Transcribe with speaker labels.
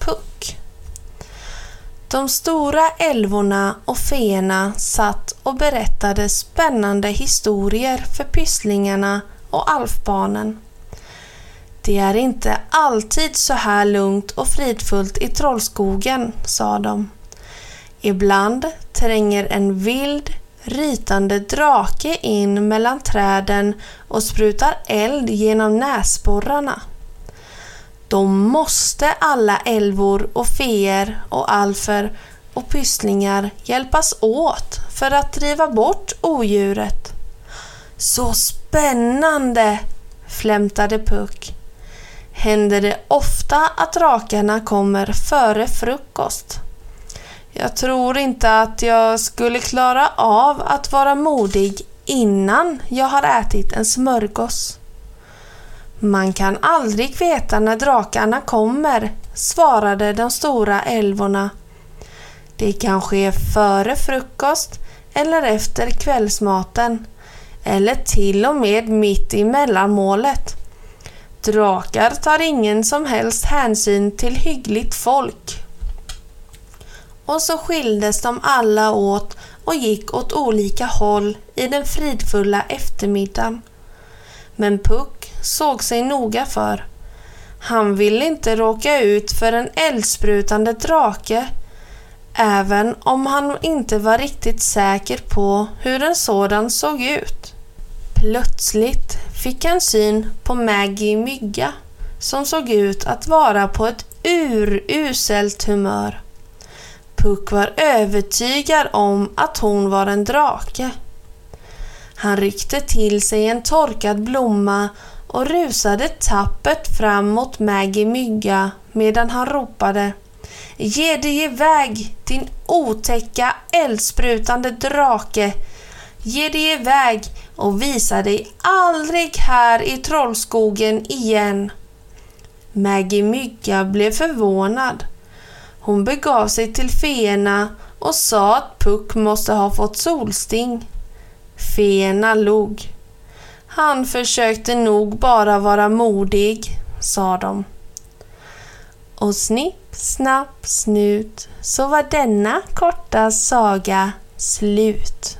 Speaker 1: Puck. De stora älvorna och feerna satt och berättade spännande historier för pysslingarna och alfbarnen. Det är inte alltid så här lugnt och fridfullt i Trollskogen, sa de. Ibland tränger en vild, rytande drake in mellan träden och sprutar eld genom näsborrarna. Då måste alla älvor och feer och alfer och pysslingar hjälpas åt för att driva bort odjuret. Så spännande! flämtade Puck. Händer det ofta att drakarna kommer före frukost? Jag tror inte att jag skulle klara av att vara modig innan jag har ätit en smörgås. Man kan aldrig veta när drakarna kommer, svarade de stora älvorna. Det kan ske före frukost eller efter kvällsmaten eller till och med mitt i mellanmålet. Drakar tar ingen som helst hänsyn till hyggligt folk. Och så skildes de alla åt och gick åt olika håll i den fridfulla eftermiddagen. Men Puck såg sig noga för. Han ville inte råka ut för en eldsprutande drake även om han inte var riktigt säker på hur en sådan såg ut. Plötsligt fick han syn på Maggie Mygga som såg ut att vara på ett uruselt humör. Puck var övertygad om att hon var en drake. Han ryckte till sig en torkad blomma och rusade tappert fram mot Maggie Mygga medan han ropade Ge dig iväg din otäcka eldsprutande drake! Ge dig iväg och visa dig aldrig här i Trollskogen igen. Maggie Mygga blev förvånad. Hon begav sig till feerna och sa att Puck måste ha fått solsting. Feerna log. Han försökte nog bara vara modig, sa de. Och snipp, snapp, snut så var denna korta saga slut.